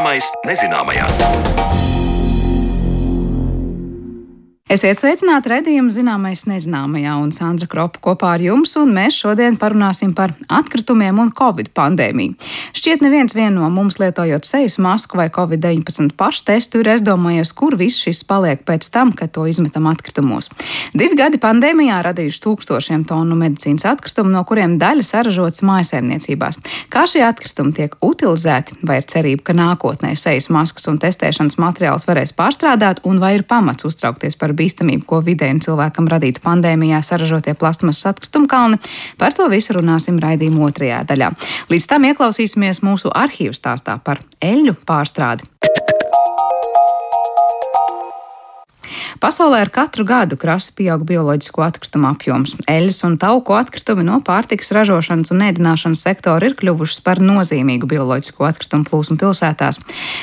Zināmais nezināmajā. Esiet sveicināti redzējuma zināmais nezināmajā, un Sandra Kropa kopā ar jums, un mēs šodien parunāsim par atkritumiem un covid pandēmiju. Šķiet, neviens no mums lietojot sejas masku vai covid-19 paštestu ir aizdomājies, kur viss šis paliek pēc tam, kad to izmetam atkritumos. Divi gadi pandēmijā radījuši tūkstošiem tonu medicīnas atkritumu, no kuriem daļa saražotas mājasēmniecībās. Kā šie atkritumi tiek utilizēti, vai ir cerība, ka nākotnē sejas maskas un testēšanas materiāls varēs pārstrādāt, un vai ir pamats uztraukties par bīstamību, ko vidējiem cilvēkam radītu pandēmijā saražotie plasmasas atkritumkalni. Par to visu runāsim raidījuma otrajā daļā. Līdz tam ieklausīsimies mūsu arhīvu stāstā par eļļu pārstrādi. Pasaulē ar katru gadu krasi pieaug bioloģisko atkritumu apjoms. Eļas un tauku atkritumi no pārtikas ražošanas un ēdināšanas sektora ir kļuvušas par nozīmīgu bioloģisko atkritumu plūsmu pilsētās.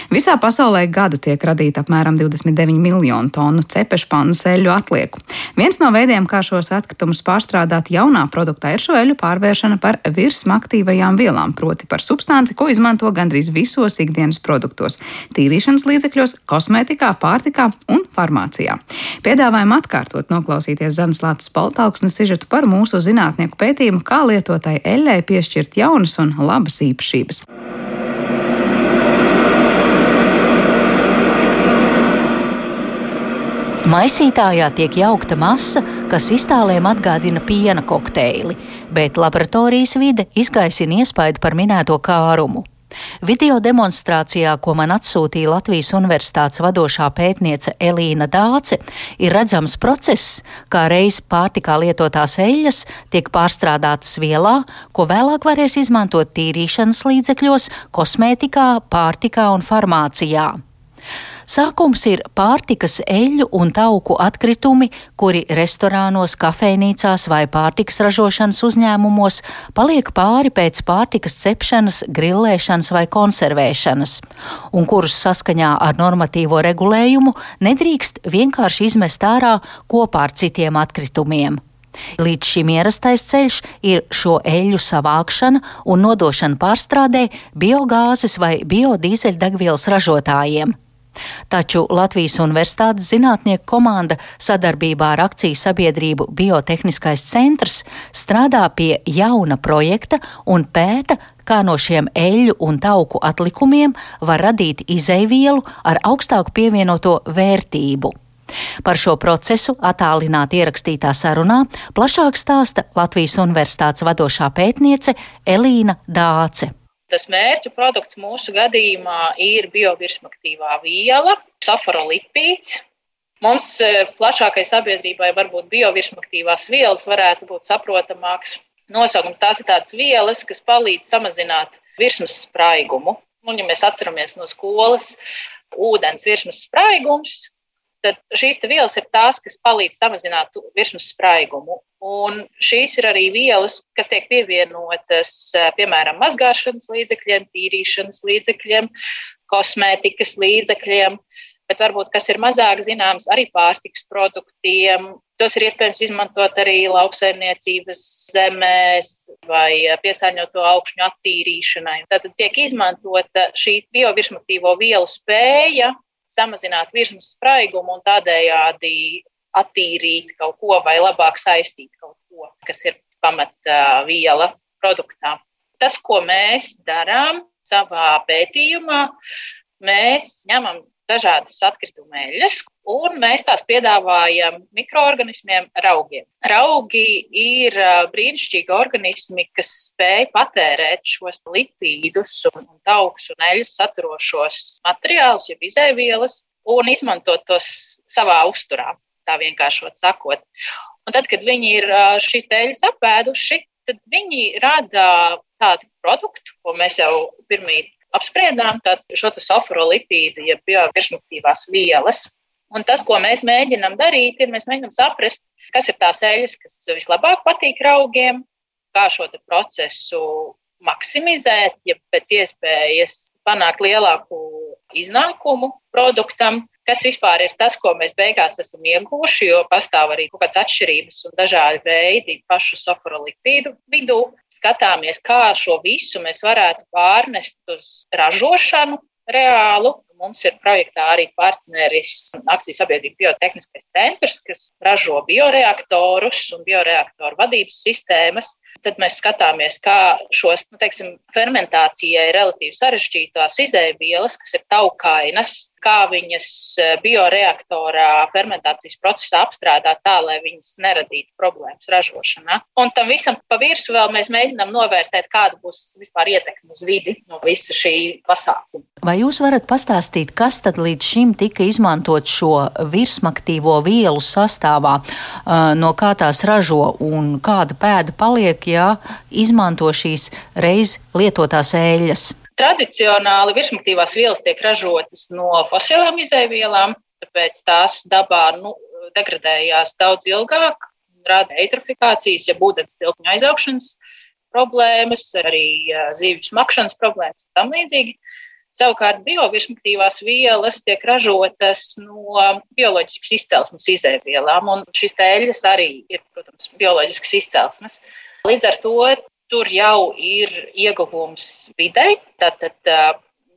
Visā pasaulē gadu tiek radīta apmēram 29 miljonu tonu cepešpannas eļu atlieku. Viens no veidiem, kā šos atkritumus pārstrādāt jaunā produktā, ir šo eļu pārvēršana par virsmaktīvajām vielām, proti par substanci, ko izmanto gandrīz visos ikdienas produktos - tīrīšanas līdzekļos, kosmētikā, pārtikā un farmācijā. Piedāvājam atkārtot noklausīties Zanas Latvijas Paltauksnes sižetu par mūsu zinātnieku pētījumu, kā lietotai eļļai piešķirt jaunas un labas īpašības. Maisītājā tiek jaukta masa, kas iztālēm atgādina piena kokteili, bet laboratorijas vide izgaisina iespaidu par minēto kārumu. Video demonstrācijā, ko man atsūtīja Latvijas Universitātes vadošā pētniece Elīna Dāce, ir redzams process, kā reiz pārtikā lietotās eļļas tiek pārstrādātas vielā, ko vēlāk varēs izmantot tīrīšanas līdzekļos, kosmētikā, pārtikā un farmācijā. Sākums ir pārtikas eļļu un tauku atkritumi, kuri restorānos, kafejnīcās vai pārtikas ražošanas uzņēmumos paliek pāri pēc pārtikas cepšanas, grillēšanas vai konservēšanas, un kurus saskaņā ar normatīvo regulējumu nedrīkst vienkārši izmest ārā kopā ar citiem atkritumiem. Līdz šim ierastais ceļš ir šo eļļu savākšana un nodošana pārstrādē biogāzes vai biodīzeļdegvielas ražotājiem. Taču Latvijas Universitātes zinātnieku komanda sadarbībā ar akciju sabiedrību Biotehniskais centrs strādā pie jauna projekta un pēta, kā no šiem eļļu un tauku atlikumiem var radīt izeivielu ar augstāku pievienoto vērtību. Par šo procesu attālināti ierakstītā sarunā plašāk stāsta Latvijas Universitātes vadošā pētniece Elīna Dāce. Tas mērķu produkts mūsu gadījumā ir biovirsmaktīvā viela, safarolipīds. Mums e, plašākai sabiedrībai varbūt biovirsmaktīvās vielas varētu būt saprotamāks nosaukums. Tās ir tādas vielas, kas palīdz samazināt virsmas spraigumu. Un, ja mēs atceramies no skolas, ūdens virsmas spraigums, tad šīs vielas ir tās, kas palīdz samazināt virsmas spraigumu. Un šīs ir arī vielas, kas tiek pievienotas piemēram mazgāšanas līdzekļiem, tīrīšanas līdzekļiem, kosmētikas līdzekļiem, bet varbūt kas ir mazāk zināms, arī pārtiks produktiem. Tos ir iespējams izmantot arī lauksaimniecības zemēs vai piesārņoto augšņu attīrīšanai. Tātad tiek izmantota šī biovirsmatīvo vielu spēja samazināt virsmas spraigumu un tādējādi attīrīt kaut ko vai labāk saistīt kaut ko, kas ir pamatviela produktā. Tas, ko mēs darām savā pētījumā, mēs ņemam dažādas atkrituma eļļas, un mēs tās piedāvājam mikroorganismiem, raugiem. Raugi ir brīnišķīgi organismi, kas spēj patērēt šos lipīdus un taukus un eļļas saturošos materiālus, jeb izēvielas, un izmantot tos savā uzturā tā vienkāršot sakot. Un tad, kad viņi ir šīs dēļas apēduši, tad viņi rada tādu produktu, ko mēs jau pirmīt apspriedām, tādu šo sofrolipīdu, jeb biovirsmaktīvās vielas. Un tas, ko mēs mēģinām darīt, ir mēs mēģinām saprast, kas ir tās eļļas, kas vislabāk patīk raugiem, kā šo procesu maksimizēt, ja pēc iespējas panākt lielāku iznākumu produktam, kas vispār ir tas, ko mēs beigās esam ieguvuši, jo pastāv arī kaut kādas atšķirības un dažādi veidi pašu saprolipīdu vidū. Skatāmies, kā šo visu mēs varētu pārnest uz ražošanu, reālu. Mums ir projektā arī partneris akcijas sabiedrība Biotehniskais centrs, kas ražo bioreaktorus un bioreaktoru vadības sistēmas. Tad mēs skatāmies, kā šos nu, teiksim, fermentācijai relatīvi sarežģītās izēvielas, kas ir taukainas, kā viņas eh, bioreaktorā fermentācijas procesā apstrādāt tā, lai viņas neradītu problēmas ražošanā. Un tam visam pa virsmu vēl mēs mēģinām novērtēt, kāda būs vispār ietekme uz vidi no visa šī pasākuma. Vai jūs varat pastāstīt, kas tad līdz šim tika izmantot šo virsmaktīvo vielu sastāvā, eh, no kā tās ražo un kāda pēda paliek, ja izmanto šīs reiz lietotās eļļas? Tradicionāli virsmaktīvās vielas tiek ražotas no fosilām izēvielām, tāpēc tās dabā nu, degradējās daudz ilgāk, rada eitrofikācijas, ja ūdens tilpņu aizaugšanas problēmas, arī zīvju smakšanas problēmas un tam līdzīgi. Savukārt biovirsmaktīvās vielas tiek ražotas no bioloģiskas izcelsmes izēvielām, un šīs tēļas arī ir, protams, bioloģiskas izcelsmes. Līdz ar to tur jau ir ieguvums videi. Tātad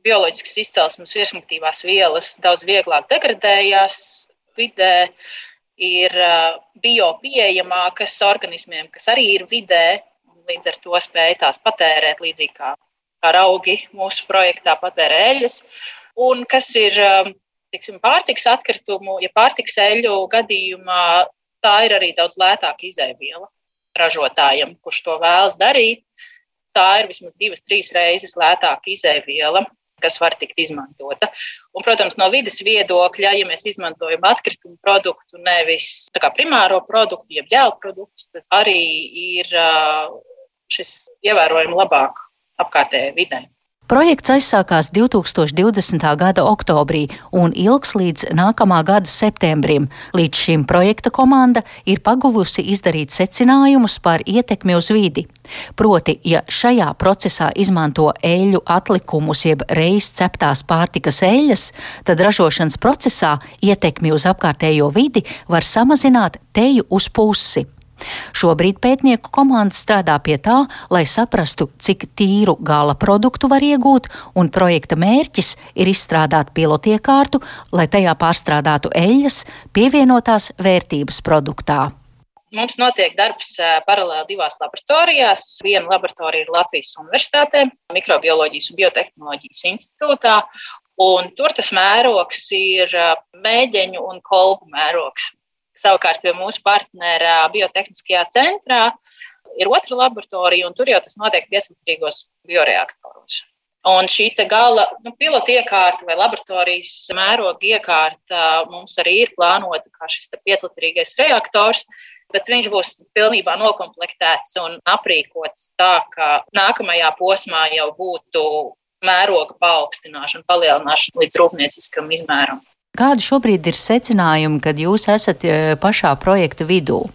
bioloģiskas izcelsmes virsmaktīvās vielas daudz vieglāk degradējās vidē, ir biopieejamākas organismiem, kas arī ir vidē, un līdz ar to spēj tās patērēt līdzīgi kā, kā augi mūsu projektā patērē eļļas. Un kas ir tiksim, pārtiks atkritumu, ja pārtiks eļļu gadījumā, tā ir arī daudz lētāka izēviela ražotājam, kurš to vēlas darīt, tā ir vismaz divas, trīs reizes lētāka izēviela, kas var tikt izmantota. Un, protams, no vidas viedokļa, ja mēs izmantojam atkritumu produktu, nevis primāro produktu, jeb ģēlu produktu, tad arī ir šis ievērojami labāk apkārtējai videi. Projekts aizsākās 2020. gada oktobrī un ilgs līdz nākamā gada septembrim. Līdz šim projekta komanda ir paguvusi izdarīt secinājumus par ietekmi uz vidi. Proti, ja šajā procesā izmanto eļļu atlikumus jeb reiz ceptās pārtikas eļļas, tad ražošanas procesā ietekmi uz apkārtējo vidi var samazināt teju uz pusi. Šobrīd pētnieku komanda strādā pie tā, lai saprastu, cik tīru gala produktu var iegūt, un projekta mērķis ir izstrādāt pilotiekārtu, lai tajā pārstrādātu eļļas pievienotās vērtības produktā. Mums notiek darbs paralēli divās laboratorijās. Viena laboratorija ir Latvijas Universitātē, Mikrobioloģijas un Biotehnoloģijas institūtā, un tur tas mērogs ir mēģeņu un kolbu mērogs. Savukārt pie mūsu partnera biotehniskajā centrā ir otra laboratorija, un tur jau tas notiek piesardzīgos bioreaktoros. Un šī gala nu, pilota iekārta vai laboratorijas mēroga iekārta mums arī ir plānota kā šis pieclitrīgais reaktors, bet viņš būs pilnībā noklāpts un aprīkots tā, ka nākamajā posmā jau būtu mēroga paaugstināšana, palielināšana līdz rūpnieciskam izmēram. Kādi šobrīd ir secinājumi, kad jūs esat e, pašā projekta vidū?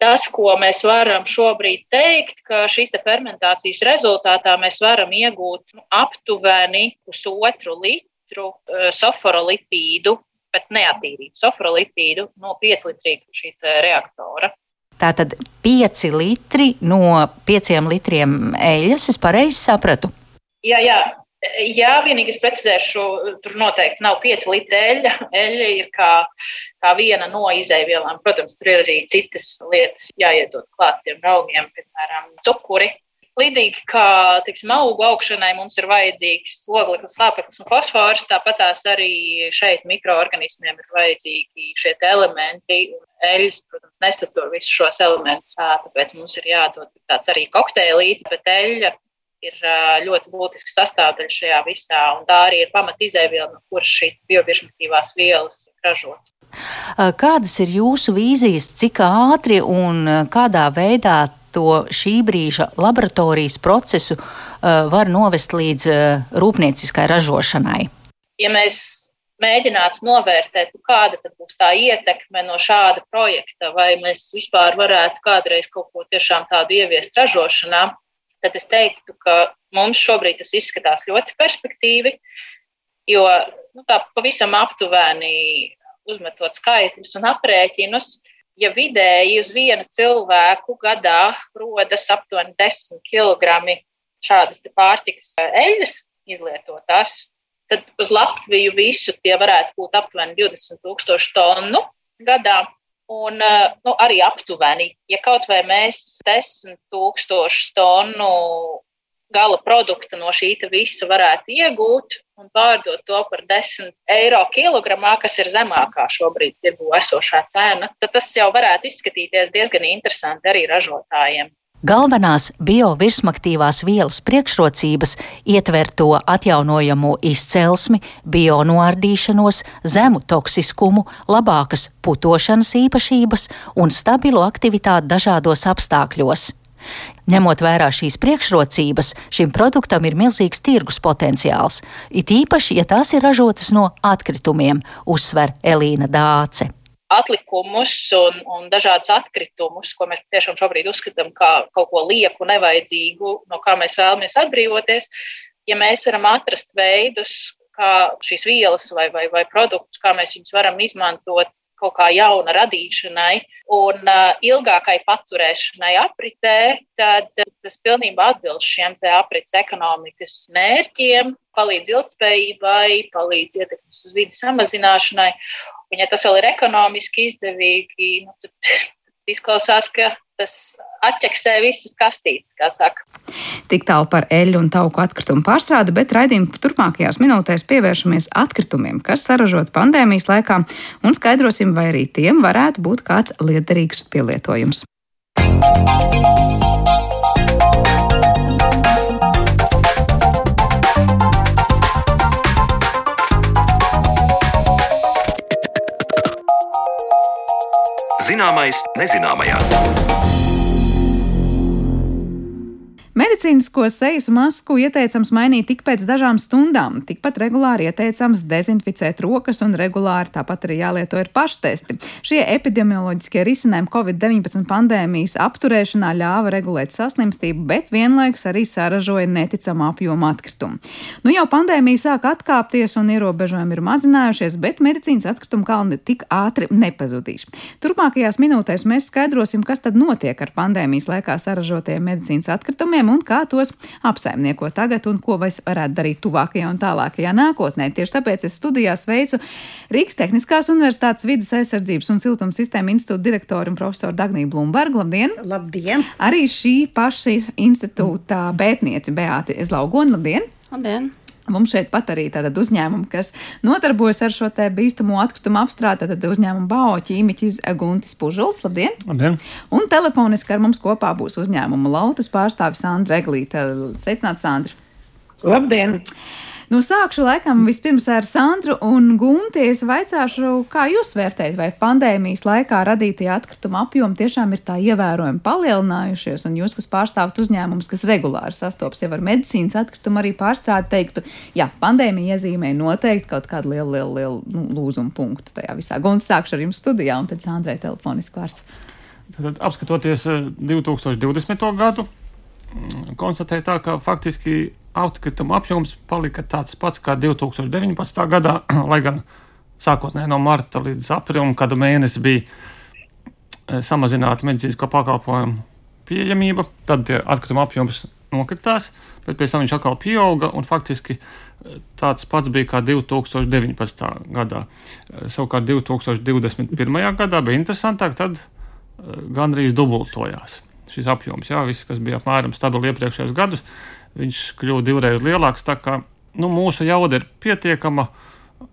Tas, ko mēs varam šobrīd teikt, ka šīs fermentācijas rezultātā mēs varam iegūt nu, aptuveni pusotru litru e, soforolipīdu, bet neatīrītu soforolipīdu no 5 litrīga šī reaktora. Tātad 5 litri no 5 litriem eļļas, es pareizi sapratu? Jā, jā, Jā, vienīgi es precizēšu, tur noteikti nav 5 litri eļļa. Eļļa ir kā, kā viena no izēvielām. Protams, tur ir arī citas lietas jāiedod klāt tiem augiem, piemēram, cukuri. Līdzīgi kā tiksim, augu augšanai mums ir vajadzīgs ogleklis, slāpeklis un fosfors, tāpat tās arī šeit mikroorganismiem ir vajadzīgi šie elementi. Eļļas, protams, nesastur visus šos elementus, tāpēc mums ir jādod tāds arī kokteilīts, bet eļļa ir ļoti būtiska sastāvdaļa šajā visā, un tā arī ir pamat izēviela, no kuras šīs biovirsmaktīvās vielas ir ražotas. Kādas ir jūsu vīzijas, cik ātri un kādā veidā to šī brīža laboratorijas procesu var novest līdz rūpnieciskai ražošanai? Ja mēs mēģinātu novērtēt, kāda būs tā ietekme no šāda projekta, vai mēs vispār varētu kādreiz kaut ko tiešām tādu ieviest ražošanā, tad es teiktu, ka mums šobrīd tas izskatās ļoti perspektīvi, jo nu, tā pavisam aptuveni uzmetot skaitļus un aprēķinus, ja vidēji uz vienu cilvēku gadā rodas aptuveni 10 kg šādas pārtikas eļļas izlietotās, tad uz Latviju visu tie varētu būt aptuveni 20 tūkstoši tonu gadā. Un nu, arī aptuveni, ja kaut vai mēs 10 tūkstošu tonu gala produkta no šī visa varētu iegūt un pārdot to par 10 eiro kilogramā, kas ir zemākā šobrīd tirgu esošā cena, tad tas jau varētu izskatīties diezgan interesanti arī ražotājiem. Galvenās biovirsmaktīvās vielas priekšrocības ietver to atjaunojamo izcelsmi, bionoardīšanos, zemu toksiskumu, labākas putošanas īpašības un stabilu aktivitāti dažādos apstākļos. Ņemot vērā šīs priekšrocības, šim produktam ir milzīgs tirgus potenciāls, it īpaši, ja tās ir ražotas no atkritumiem, uzsver Elīna Dāce atlikumus un, un dažādus atkritumus, ko mēs tiešām šobrīd uzskatām par kaut ko lieku, nevajadzīgu, no kā mēs vēlamies atbrīvoties. Ja mēs varam atrast veidus, kā šīs vielas vai, vai, vai produktus, kā mēs viņus varam izmantot kaut kā jauna radīšanai un uh, ilgākai paturēšanai apritē, tad tas pilnībā atbilst šiem aprits ekonomikas mērķiem, palīdz ilgspējībai, palīdz ietekmes uz vidas samazināšanai. Un, ja tas vēl ir ekonomiski izdevīgi, nu, tad izklausās, ka tas atķeksē visas kastītes, kā saka. Tik tālu par eļļu un tauku atkritumu pārstrādi, bet raidījuma turpmākajās minūtēs pievēršamies atkritumiem, kas saražot pandēmijas laikā, un skaidrosim, vai arī tiem varētu būt kāds liederīgs pielietojums. Zināmais nezināmajā. Medicīnisko sejas masku ieteicams mainīt tik pēc dažām stundām. Tikpat regulāri ieteicams dezinficēt rokas un regulāri tāpat arī jālieto ir paštesti. Šie epidemioloģiskie risinājumi Covid-19 pandēmijas apturēšanā ļāva regulēt saslimstību, bet vienlaikus arī saražoja neticamu apjomu atkritumu. Nu jau pandēmija sāk atkāpties un ierobežojumi ir mazinājušies, bet medicīnas atkritumu kalni tik ātri nepazudīs. Turpmākajās minūtēs mēs skaidrosim, kas tad notiek ar pandēmijas laikā saražotajiem medicīnas atkritumiem jautājumiem un kā tos apsaimniekot tagad un ko mēs varētu darīt tuvākajā un tālākajā nākotnē. Tieši tāpēc es studijā sveicu Rīgas Tehniskās Universitātes vidas aizsardzības un siltuma sistēma institūta direktoru un profesoru Dagniju Blumbergu. Labdien! Labdien! Arī šī paša institūta pētniece Beāti Ezlaugona. Labdien! Labdien! Mums šeit pat arī tāda uzņēmuma, kas nodarbojas ar šo te bīstamo atkritumu apstrādi, tad uzņēmuma BAO ķīmiķis Guntis Pužuls. Labdien! Labdien! Un telefoniski ar mums kopā būs uzņēmuma lautas pārstāvis Sandra Eglīte. Sveicināts, Sandra! Labdien! Nu, sākšu laikam vispirms ar Sandru un Gunti. Es vaicāšu, kā jūs vērtējat, vai pandēmijas laikā radītie atkrituma apjomi tiešām ir tā ievērojami palielinājušies, un jūs, kas pārstāvat uzņēmumus, kas regulāri sastopas jau ar medicīnas atkritumu, arī pārstrādi teiktu, jā, pandēmija iezīmē noteikti kaut kādu lielu, lielu, lielu nu, lūzumu punktu tajā visā. Gunti, sākšu ar jums studijā, un tad Sandrai telefoniski vārds. Tad, apskatoties 2020. Eh, gadu, mm, konstatēja tā, ka faktiski atkrituma apjoms palika tāds pats kā 2019. gadā, lai gan sākotnēji no marta līdz aprīlim, kad mēnesis bija e, samazināta medicīnisko pakalpojumu pieejamība, tad atkrituma apjoms nokritās, bet pēc tam viņš atkal pieauga un faktiski e, tāds pats bija kā 2019. gadā. E, savukārt 2021. gadā bija interesantāk, tad gandrīz dubultojās šis apjoms. Jā, viss, kas bija apmēram stabili iepriekšējos gadus, viņš kļuva divreiz lielāks. Tā kā nu, mūsu jauda ir pietiekama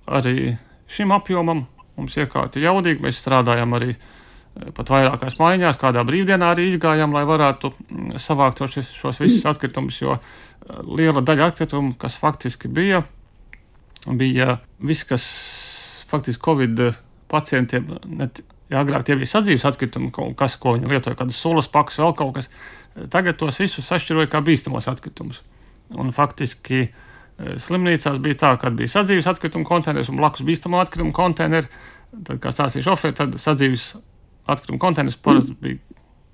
arī šim apjomam. Mums iekārta ir jaudīga, mēs strādājam arī eh, pat vairākās maiņās, kādā brīvdienā arī izgājām, lai varētu mm, savākt šos, šos visus atkritumus, jo eh, liela daļa atkritumu, kas faktiski bija, bija viss, kas faktiski Covid pacientiem, net, ja agrāk tie bija sadzīves atkritumi, kas, ko viņi lietoja, kādas sulas pakas, vēl kaut kas, Tagad tos visus sašķiroja kā bīstamos atkritumus. Un faktiski e, slimnīcās bija tā, ka bija sadzīves atkritumu konteineris un blakus bīstamo atkritumu konteineris. Tad, kā stāstīja šoferi, tad sadzīves atkritumu konteineris parasti bija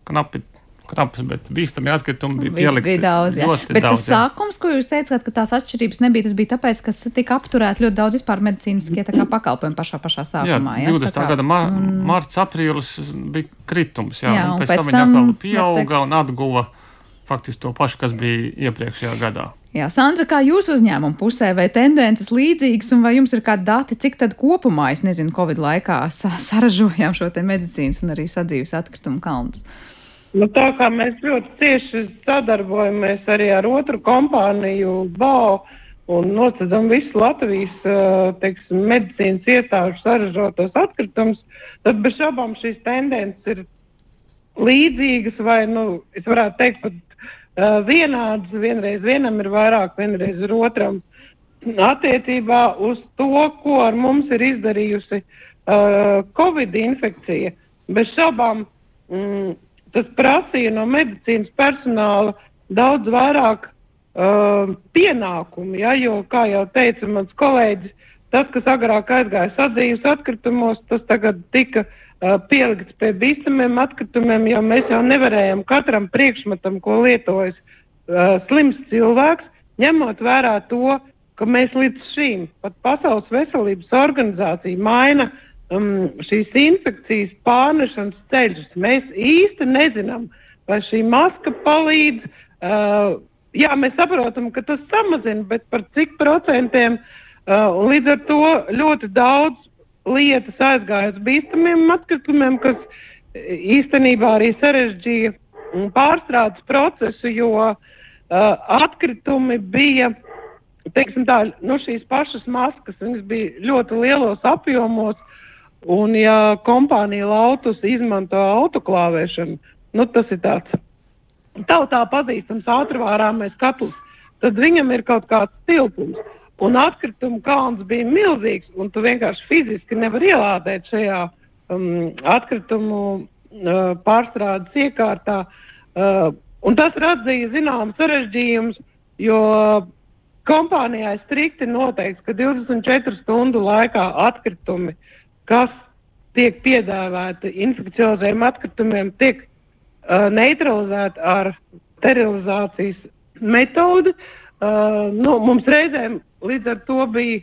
knapi knapas, bet bīstami atkritumi bija pielikti. Bija daudz, jā. Bet daudz, tas sākums, ko jūs teicāt, ka tās atšķirības nebija, tas bija tāpēc, ka tika apturēti ļoti daudz vispār medicīniskie pakalpojumi pašā, pašā sākumā. Jā, 20. Kā, gada mar un... marts, aprīlis bija kritums, jā, jā un, un pēc, pēc tam viņi atkal pieauga un atguva faktiski to pašu, kas bija iepriekšējā gadā. Jā, Sandra, kā jūs uzņēmuma pusē, vai tendences līdzīgas, un vai jums ir kādi dati, cik tad kopumā, es nezinu, Covid laikā saražojām šo te medicīnas un arī sadzīves atkritumu kalnus? Nu, tā kā mēs ļoti cieši sadarbojamies arī ar otru kompāniju, BAO, un nocedzam visu Latvijas teiksim, medicīnas iestāžu saražotos atkritumus, tad bez šaubām šīs tendences ir līdzīgas vai, nu, es varētu teikt, pat uh, vienādas. Vienreiz vienam ir vairāk, vienreiz ir otram. Attiecībā uz to, ko ar mums ir izdarījusi uh, Covid infekcija, bez šaubām mm, tas prasīja no medicīnas personāla daudz vairāk uh, pienākumu, ja, jo, kā jau teica mans kolēģis, tas, kas agrāk aizgāja sadzīves atkritumos, tas tagad tika uh, pielikts pie bīstamiem atkritumiem, jo mēs jau nevarējam katram priekšmetam, ko lietojas uh, slims cilvēks, ņemot vērā to, ka mēs līdz šīm pat Pasaules veselības organizācija maina um, šīs infekcijas pārnešanas ceļus. Mēs īsti nezinām, vai šī maska palīdz. Uh, jā, mēs saprotam, ka tas samazina, bet par cik procentiem uh, līdz ar to ļoti daudz lietas aizgāja uz bīstamiem atkritumiem, kas īstenībā arī sarežģīja pārstrādes procesu, jo uh, atkritumi bija, teiksim tā, nu šīs pašas maskas, viņas bija ļoti lielos apjomos, un ja kompānija lautus izmanto autoklāvēšanu, nu tas ir tāds tautā pazīstams ātrvārāmais katls, tad viņam ir kaut kāds tilpums. Un atkritumu kalns bija milzīgs, un tu vienkārši fiziski nevar ielādēt šajā um, atkritumu uh, pārstrādes iekārtā. Uh, un tas radīja zināmas sarežģījumus, jo kompānijai strikti noteikts, ka 24 stundu laikā atkritumi, kas tiek piedāvāti infekciozējiem atkritumiem, tiek uh, neutralizēti ar sterilizācijas metodi. Uh, nu, mums reizēm līdz ar to bija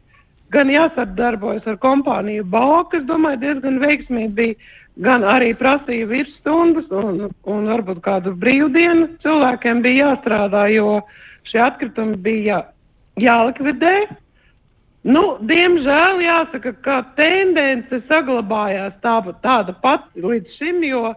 gan jāsadarbojas ar kompāniju BAO, kas, domāju, diezgan veiksmīgi bija, gan arī prasīja virsstundas un, un varbūt kādu brīvdienu cilvēkiem bija jāstrādā, jo šie atkritumi bija jā, jālikvidē. Nu, diemžēl jāsaka, ka tendence saglabājās tā, tāda pati līdz šim, jo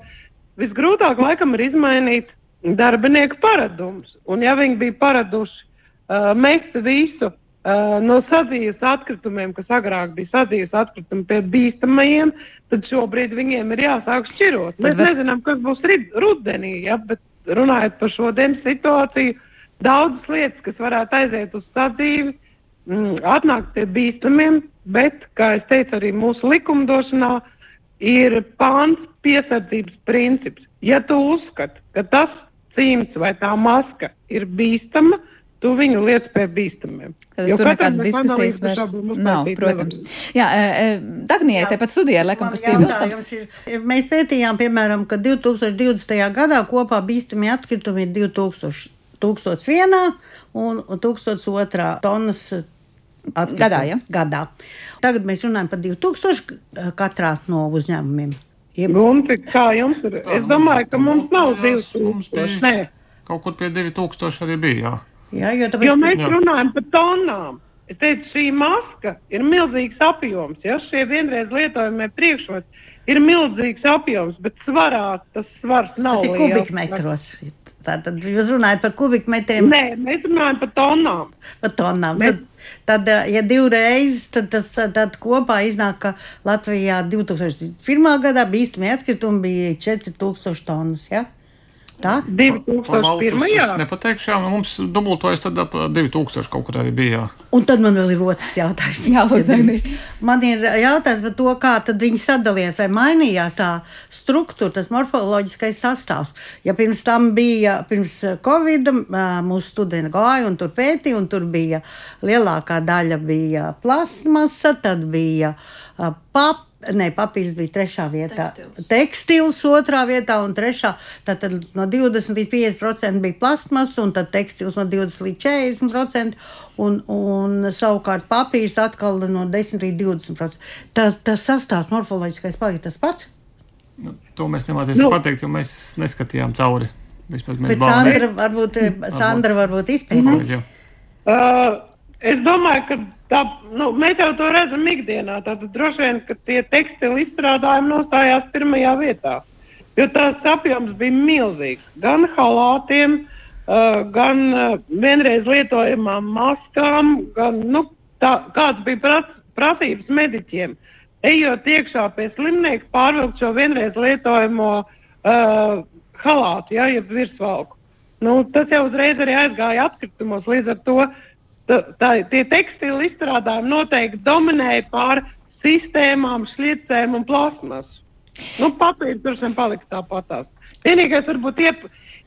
Visgrūtāk laikam ir izmainīt darbinieku paradumus. Un ja viņi bija paraduši uh, mest visu uh, no sadzīves atkritumiem, kas agrāk bija sadzīves atkritumi pie bīstamajiem, tad šobrīd viņiem ir jāsāk šķirot. Mēs var... nezinām, kas būs rudenī, ja, bet runājot par šodienas situāciju, daudzas lietas, kas varētu aiziet uz sadzīvi, atnākt pie bīstamiem, bet, kā es teicu, arī mūsu likumdošanā ir pāns piesardzības princips. Ja tu uzskati, ka tas cīms vai tā maska ir bīstama, tu viņu liec pie bīstamiem. Tad jo tur nekādas diskusijas vairs nav, protams. Nevar. Jā, Dagnijai tepat studijā, laikam, kas piebilstams. Mēs pētījām, piemēram, ka 2020. gadā kopā bīstami atkritumi ir 2000, 1001 un 1002 tonnas Atkritumu. Gadā, ja? Gadā. Tagad mēs runājam par 2000 katrā no uzņēmumiem. Gunti, kā jums ir? Tā, es domāju, ka mums nav 2000. Nē. Kaut kur pie 2000 arī bija. Jā, jā jo, tāpēc, jo mēs jā. runājam par tonām. Es teicu, šī maska ir milzīgs apjoms. Ja šie vienreiz lietojamie priekšmeti ir milzīgs apjoms, bet svarā tas svars nav. Tas ir kubikmetros. Tātad jūs runājat par kubikmetriem? Nē, mēs runājam par tonām. Par tonām. Mēs... Tad, tad, ja divreiz, tad, tas, tad kopā iznāk, ka Latvijā 2001. gadā bīstami atskritumi bija 4000 tonnas. Ja? Tā? 2001. Jā, nepateikšu, jā, nu mums dubultojas tad ap 2000 kaut kur arī bija. Jā. Un tad man vēl ir otrs jautājums. Jā, Lūdzu, man ir jautājums par to, kā tad viņi sadalījās vai mainījās tā struktūra, tas morfoloģiskais sastāvs. Ja pirms tam bija, pirms Covid, mūsu studenti gāja un tur pētīja, un tur bija lielākā daļa bija plasmasa, tad bija papa Nē, papīrs bija trešā vietā. Tekstils, tekstils otrā vietā un trešā. Tātad no 20 līdz 50% bija plasmas, un tad tekstils no 20 līdz 40%, un, un savukārt papīrs atkal no 10 līdz 20%. Tas, tas sastāvs morfoloģiskais paliek tas pats. Nu, to mēs nemācīsim nu. pateikt, jo mēs neskatījām cauri. Vispār mēs Bet Sandra varbūt, Sandra varbūt izpētīt. Uh, es domāju, ka tā, nu, mēs jau to redzam ikdienā. Tātad droši vien, ka tie tekstilu izstrādājumi nostājās pirmajā vietā. Jo tās apjoms bija milzīgs. Gan halātiem, uh, gan uh, vienreiz lietojamām maskām, gan nu, tā, kāds bija pras, prasības mediķiem. Ejot iekšā pie slimnieka, pārvilkt šo vienreiz lietojamo uh, halātu, ja, jeb virsvalku. Nu, tas jau uzreiz arī aizgāja atkritumos. Līdz ar to tā, tie tekstili izstrādājumi noteikti dominēja pār sistēmām, šļiecēm un plasmasu. Nu, papīrs tur vien palika tāpatās. Vienīgais varbūt, iep,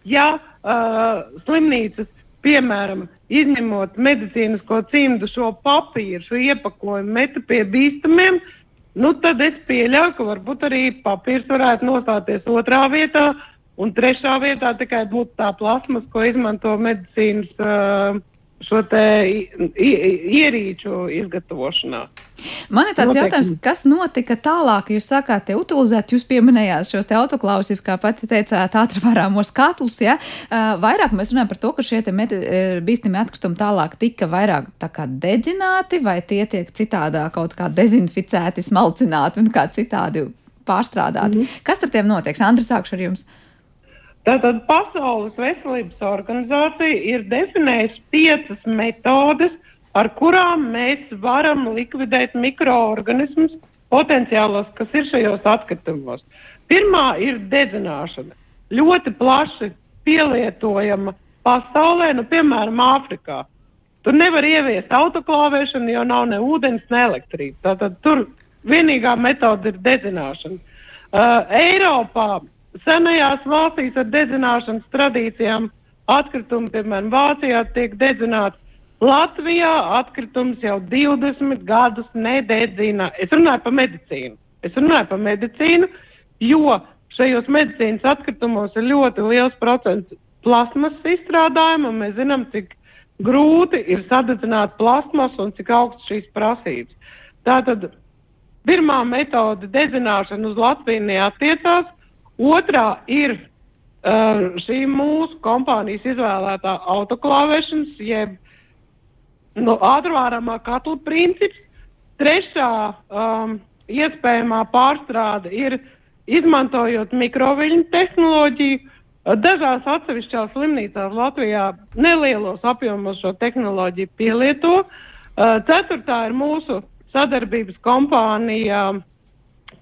ja uh, slimnīcas, piemēram, izņemot medicīnisko cimdu šo papīru, šo iepakojumu, meta pie bīstamiem, nu, tad es pieļauju, ka varbūt arī papīrs varētu nostāties otrā vietā, Un trešā vietā tikai būtu tā plasmas, ko izmanto medicīnas uh, šo ierīču izgatavošanā. Man ir tāds Noteikti. jautājums, kas notika tālāk? Jūs sākāt te utilizēt, jūs pieminējāt šos te autoklāvus, kā pati teicāt, ātrvarāmos katlus, ja? Uh, vairāk mēs runājam par to, ka šie te bīstami atkritumi tālāk tika vairāk tā kā dedzināti, vai tie tiek citādā kaut kā dezinficēti, smalcināti un kā citādi pārstrādāti. Mm -hmm. Kas ar tiem notiek? Andri, sākšu ar jums. Tātad Pasaules veselības organizācija ir definējusi piecas metodes, ar kurām mēs varam likvidēt mikroorganismus potenciālos, kas ir šajos atkritumos. Pirmā ir dedzināšana. Ļoti plaši pielietojama pasaulē, nu, piemēram, Āfrikā. Tur nevar ieviest autoklāvēšanu, jo nav ne ūdens, ne elektrības. Tātad tur vienīgā metode ir dedzināšana. Uh, Eiropā senajās valstīs ar dedzināšanas tradīcijām atkritumi, piemēram, Vācijā tiek dedzināti. Latvijā atkritums jau 20 gadus nededzina. Es runāju par medicīnu. Es runāju par medicīnu, jo šajos medicīnas atkritumos ir ļoti liels procents plasmas izstrādājumu, un mēs zinām, cik grūti ir sadedzināt plasmas un cik augsts šīs prasības. Tātad pirmā metode dedzināšana uz Latviju neatiecās, Otrā ir uh, šī mūsu kompānijas izvēlētā autoklāvēšanas, jeb no ātrvāramā katla princips. Trešā um, iespējamā pārstrāde ir izmantojot mikroviļņu tehnoloģiju. Dažās atsevišķās slimnīcās Latvijā nelielos apjomos šo tehnoloģiju pielieto. Uh, ceturtā ir mūsu sadarbības kompānija uh,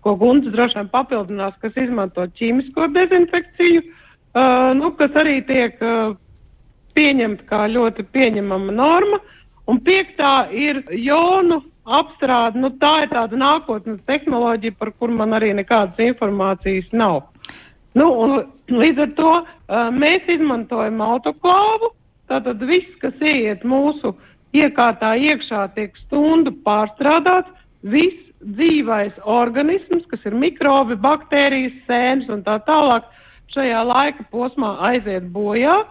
ko Gunts droši vien papildinās, kas izmanto ķīmisko dezinfekciju, uh, nu, kas arī tiek uh, pieņemta kā ļoti pieņemama norma. Un piektā ir jonu apstrāde. Nu, tā ir tāda nākotnes tehnoloģija, par kur man arī nekādas informācijas nav. Nu, līdz ar to uh, mēs izmantojam autoklāvu. Tātad viss, kas ieiet mūsu iekārtā iekšā, tiek stundu pārstrādāts. Viss dzīvais organisms, kas ir mikrobi, baktērijas, sēnes un tā tālāk, šajā laika posmā aiziet bojā.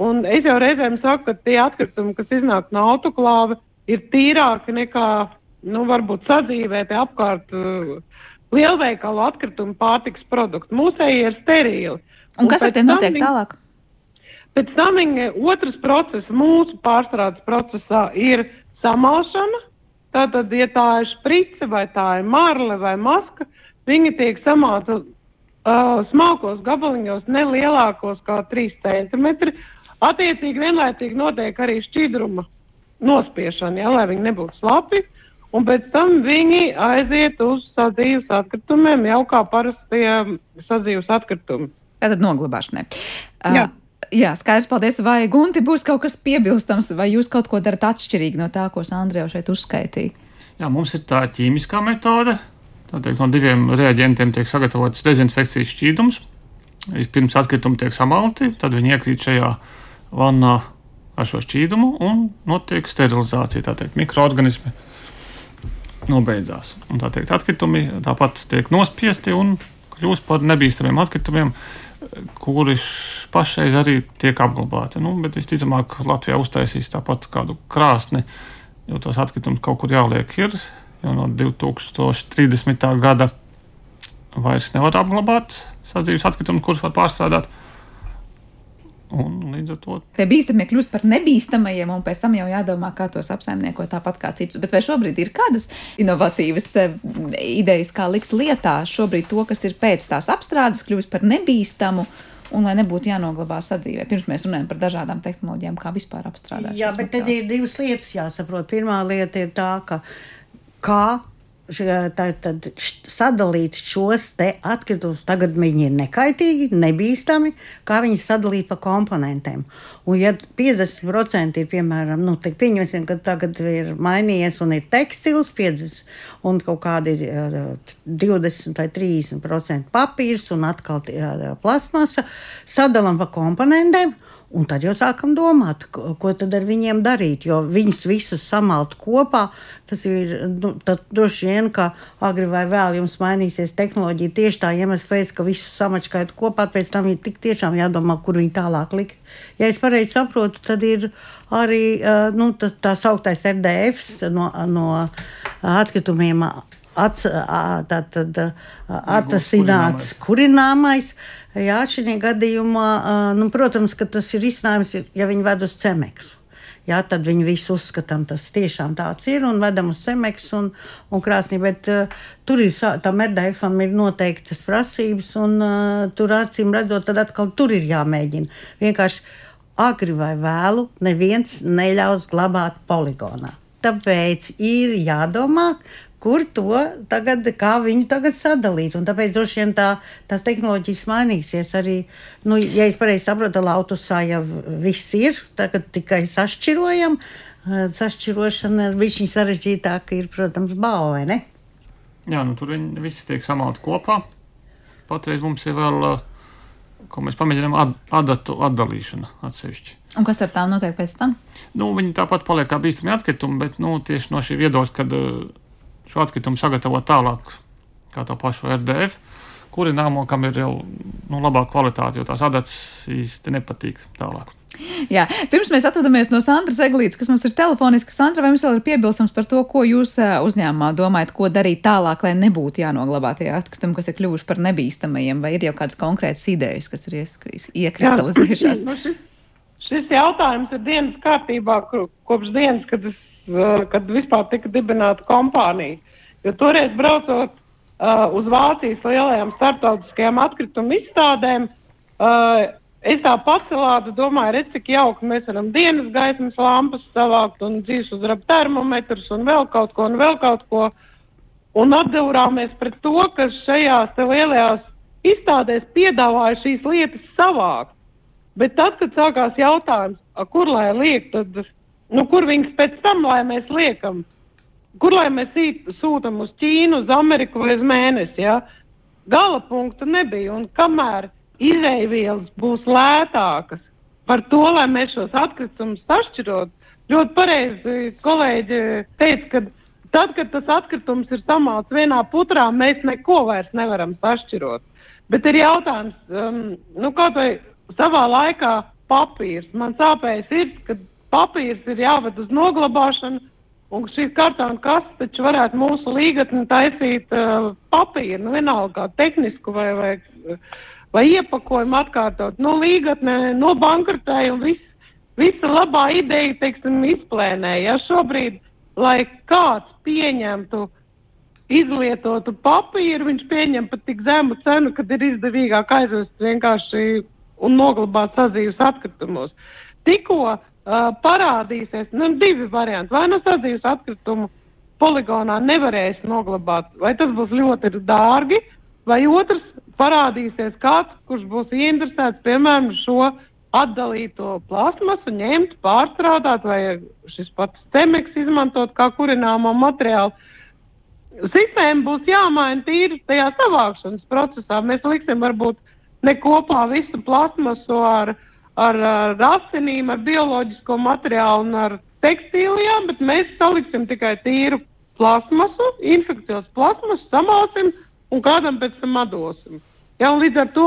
Un es jau reizēm saku, ka tie atkritumi, kas iznāk no autoklāva, ir tīrāki nekā, nu, varbūt sadzīvēti apkārt uh, lielveikalu atkritumu pārtiks produktu. Mūsēji ir sterili. Un, un kas ar tiem notiek viņi, tālāk? Pēc tam viņa otrs process mūsu pārstrādes procesā ir samalšana, Tātad, ja tā ir sprice vai tā ir marle vai maska, viņi tiek samāta uh, smalkos gabaliņos, ne lielākos kā 3 cm. Attiecīgi vienlaicīgi notiek arī šķidruma nospiešana, ja, lai viņi nebūtu slapi. Un pēc tam viņi aiziet uz sadzīves atkritumiem, jau kā parastie sadzīves atkritumi. Tātad noglabāšanai. Uh, Jā. Jā, skaidrs, paldies. Vai Gunti būs kaut kas piebilstams, vai jūs kaut ko darat atšķirīgi no tā, ko Sandrija šeit uzskaitīja? Jā, mums ir tā ķīmiskā metode. Tātad no diviem reaģentiem tiek sagatavots dezinfekcijas šķīdums. Pirms atkritumi tiek samalti, tad viņi iekrīt šajā vannā ar šo šķīdumu un notiek sterilizācija. Tātad mikroorganismi nobeidzās. Un tā teikt, atkritumi tāpat tiek nospiesti un kļūst par nebīstamiem atkritumiem kuri pašreiz arī tiek apglabāti. Nu, bet visticamāk, Latvijā uztaisīs tāpat kādu krāsni, jo tos atkritumus kaut kur jāliek ir. Jo no 2030. gada vairs nevar apglabāt sadzīves atkritumus, kurus var pārstrādāt. Un līdz ar to tie bīstamie kļūst par nebīstamajiem, un pēc tam jau jādomā, kā tos apsaimniekot tāpat kā citus. Bet vai šobrīd ir kādas inovatīvas eh, idejas, kā likt lietā šobrīd to, kas ir pēc tās apstrādes, kļūst par nebīstamu? Un lai nebūtu jānoglabā sadzīvē, pirms mēs runājam par dažādām tehnoloģijām, kā vispār apstrādāt. Jā, bet tad ir divas lietas jāsaprot. Pirmā lieta ir tā, ka kā tad sadalīt šos atkritumus. Tagad viņi ir nekaitīgi, nebīstami, kā viņi sadalīt pa komponentiem. Un, ja 50% ir piemēram, nu, pieņemsim, ka tagad ir mainījies un ir tekstils, 50 un kaut kādi ir 20 vai 30% papīrs un atkal plasmasa, sadalām pa komponentiem. Un tad jau sākam domāt, ko, ko tad ar viņiem darīt. Jo viņus visus samalt kopā, tas ir nu, droši vien, ka agri vai vēl jums mainīsies tehnoloģija tieši tā iemesla pēc, ka visus samačkājot kopā, pēc tam ir tik tiešām jādomā, kur viņi tālāk likt. Ja es pareizi saprotu, tad ir arī nu, tas tā sauktais RDF no, no atkritumiem ats, tātad, atvasināts kurināmais. Jā, šī gadījumā, nu, protams, tas ir izcinājums, ja viņi ved uz cemeksu. Jā, tad viņi visi uzskatām, tas tiešām tāds ir un vedam uz zemeksu un, un krāsnī. Bet uh, tur ir tam RDFam ir noteiktas prasības, un uh, tur acīm redzot, tad atkal tur ir jāmēģina. Vienkārši agri vai vēlu neviens neļaus glabāt poligonā. Tāpēc ir jādomā, kur to tagad, kā viņu tagad sadalīt. Un tāpēc droši vien tā, tās tehnoloģijas mainīsies arī, nu, ja es pareizi saprotu, lautusā jau viss ir, tagad tikai sašķirojam. Sašķirošana bija sarežģītāka, ir, protams, balva, ne? Jā, nu tur viņi visi tiek samalti kopā. Patreiz mums ir vēl, ko mēs pamēģinām, ad, adatu atdalīšana atsevišķi. Un kas ar tām notiek pēc tam? Nu, viņi tāpat paliek kā bīstami atkritumi, bet nu, tieši no šī viedokļa, kad uh, šo atkritumu sagatavot tālāk, kā to pašu RDF, kuri nāmokam ir jau nu, labāka kvalitāte, jo tās adatas īsti nepatīk tālāk. Jā, pirms mēs atvadāmies no Sandras Eglītes, kas mums ir telefoniski. Sandra, vai jums vēl ir piebilstams par to, ko jūs uzņēmumā domājat, ko darīt tālāk, lai nebūtu jānoglabā tie atkritumi, kas ir kļuvuši par nebīstamajiem, vai ir jau kādas konkrētas idejas, kas ir iekristalizējušās? Jā, šis, šis jautājums ir dienas kārtībā kopš dienas, kad es kad vispār tika dibināta kompānija. Jo toreiz braucot uh, uz Vācijas lielajām starptautiskajām atkritumu izstādēm, uh, es tā pacelātu, domāju, redz, cik jauki mēs varam dienas gaismas lampas savākt un dzīves uzrab termometrus un vēl kaut ko un vēl kaut ko. Un atdevurāmies pret to, ka šajās lielajās izstādēs piedāvāja šīs lietas savākt. Bet tad, kad sākās jautājums, kur lai liek, tad Nu, kur viņas pēc tam, lai mēs liekam? Kur lai mēs sūtam uz Ķīnu, uz Ameriku vai uz mēnesi? Ja? Gala punkta nebija. Un kamēr izēvielas būs lētākas par to, lai mēs šos atkritumus sašķirot, ļoti pareizi kolēģi teica, ka tad, kad tas atkritums ir samāts vienā putrā, mēs neko vairs nevaram sašķirot. Bet ir jautājums, um, nu, kaut vai savā laikā papīrs. Man sāpēja sirds, kad papīrs ir jāved uz noglabāšanu, un šīs kartona kastes taču varētu mūsu līgatni taisīt uh, papīru, nu vienalga kā tehnisku vai, vai, vai iepakojumu atkārtot. Nu, līgatne nobankrotēja un viss, visa labā ideja, teiksim, izplēnēja. Ja šobrīd, lai kāds pieņemtu izlietotu papīru, viņš pieņem pat tik zemu cenu, kad ir izdevīgāk aizvest vienkārši un noglabāt sazīves atkritumus. Tikko uh, parādīsies nu, divi varianti. Vai nu sadzīves atkritumu poligonā nevarēs noglabāt, vai tas būs ļoti dārgi, vai otrs parādīsies kāds, kurš būs ieinteresēts, piemēram, šo atdalīto plasmasu ņemt, pārstrādāt, vai šis pats temeks izmantot kā kurināmo materiālu. Sistēma būs jāmaina tīri tajā savākšanas procesā. Mēs liksim varbūt ne kopā visu plasmasu ar uh, ar, ar asinīm, ar bioloģisko materiālu un ar tekstīlijām, bet mēs saliksim tikai tīru plasmasu, infekcijos plasmasu, samalsim un kādam pēc tam atdosim. Ja, līdz ar to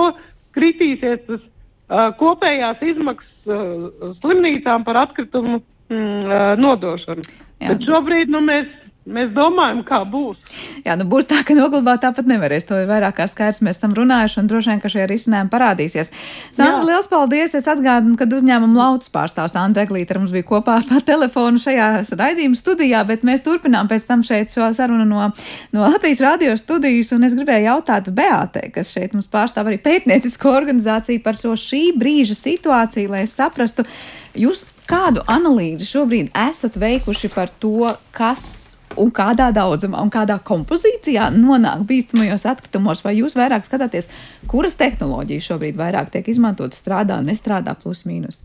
kritīsies tas uh, kopējās izmaksas uh, slimnīcām par atkritumu mm, uh, nodošanu. Jā. Bet šobrīd nu, mēs Mēs domājam, kā būs. Jā, nu būs tā, ka noglabāt tāpat nevarēs. To ir vairāk kā skaidrs. Mēs esam runājuši, un droši vien, ka šie risinājumi parādīsies. Sandra, liels paldies! Es atgādinu, ka uzņēmuma laudas pārstāvs Andra Eglīte mums bija kopā pa telefonu šajā raidījuma studijā, bet mēs turpinām pēc tam šeit šo sarunu no, no Latvijas radio studijas, un es gribēju jautāt Beātei, kas šeit mums pārstāv arī pētniecisko organizāciju par šo šī brīža situāciju, lai es saprastu, jūs kādu analīzi šobrīd esat veikuši par to, kas un kādā daudzumā un kādā kompozīcijā nonāk bīstamajos atkritumos, vai jūs vairāk skatāties, kuras tehnoloģijas šobrīd vairāk tiek izmantotas, strādā, nestrādā, plus mīnus?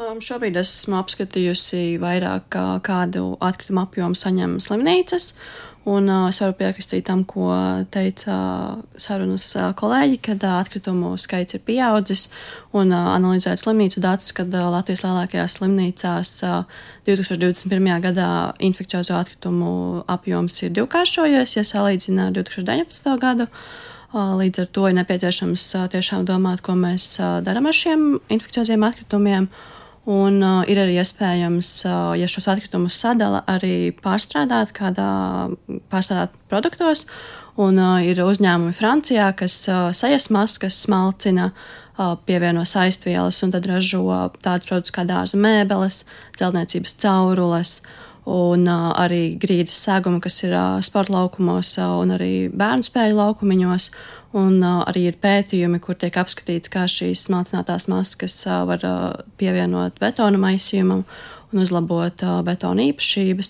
Um, šobrīd esmu apskatījusi vairāk, kādu atkritumu apjomu saņem slimnīcas. Un uh, es varu piekristīt tam, ko teica sarunas uh, kolēģi, kad uh, atkritumu skaits ir pieaudzis un uh, analizēt slimnīcu datus, kad uh, Latvijas lielākajās slimnīcās uh, 2021. gadā infekciozo atkritumu apjoms ir divkāršojies, ja salīdzina ar 2019. gadu. Uh, līdz ar to ir nepieciešams uh, tiešām domāt, ko mēs uh, darām ar šiem infekcioziem atkritumiem. Un uh, ir arī iespējams, uh, ja šos atkritumus sadala, arī pārstrādāt kādā pārstrādāt produktos. Un uh, ir uzņēmumi Francijā, kas uh, sejas maskas smalcina, uh, pievieno saistvielas un tad ražo tādus produktus kā dārza mēbeles, celtniecības caurules. Un uh, arī grīdas segumi, kas ir uh, sporta laukumos uh, un arī bērnu spēļu laukumiņos. Un uh, arī ir pētījumi, kur tiek apskatīts, kā šīs smalcinātās maskas uh, var uh, pievienot betona maisījumam un uzlabot uh, betona īpašības.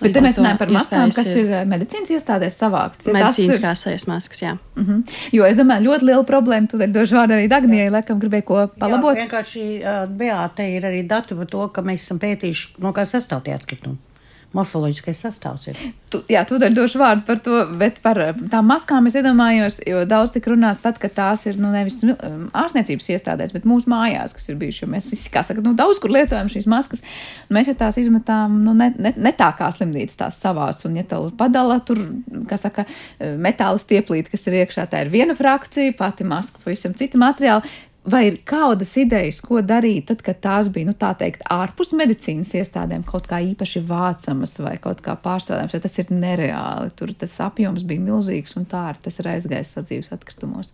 Bet te mēs runājam par maskām, kas ir medicīnas iestādēs savāktas. Medicīniskās sejas maskas, jā. Uh -huh. Jo es domāju, ļoti liela problēma, tu došu vārdu arī Dagnijai, laikam gribēju ko palabot. Jā, vienkārši uh, Beāte ir arī dati par to, ka mēs esam pētījuši, no kā sastāv tie atkritumi morfoloģiskais sastāvs ir. Tu, jā, tūdaļ došu vārdu par to, bet par eh, tām maskām es iedomājos, jo daudz tik runās tad, kad tās ir, nu, nevis um, ārstniecības iestādēs, bet mūsu mājās, kas ir bijuši, jo mēs visi, kā saka, nu, daudz kur lietojam šīs maskas, mēs jau tās izmetām, nu, ne, ne, ne tā kā slimnīcas tās savāc, un ja tev padala tur, kā saka, metāla stieplīte, kas ir iekšā, tā ir viena frakcija, pati maska pavisam cita materiāla, Vai ir kādas idejas, ko darīt, tad, kad tās bija, nu, teikt, ārpus medicīnas iestādēm, kaut kā īpaši vācamas vai kaut kā pārstrādājamas, vai tas ir nereāli? Tur tas apjoms bija milzīgs un tā arī tas ir aizgājis sadzīves atkritumos.